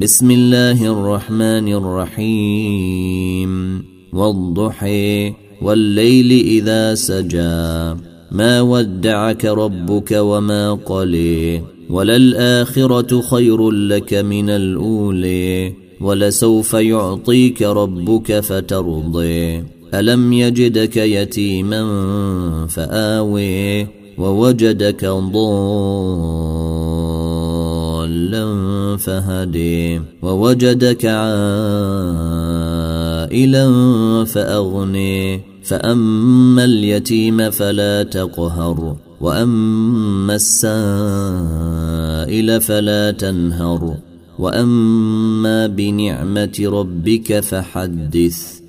بسم الله الرحمن الرحيم. والضحى والليل إذا سجى. ما ودعك ربك وما قلي وللآخرة خير لك من الاولي ولسوف يعطيك ربك فترضي ألم يجدك يتيما فاوي ووجدك ضالا فهدي ووجدك عائلا فأغني. فأما اليتيم فلا تقهر وأما السائل فلا تنهر. وأما بنعمة ربك فحدث.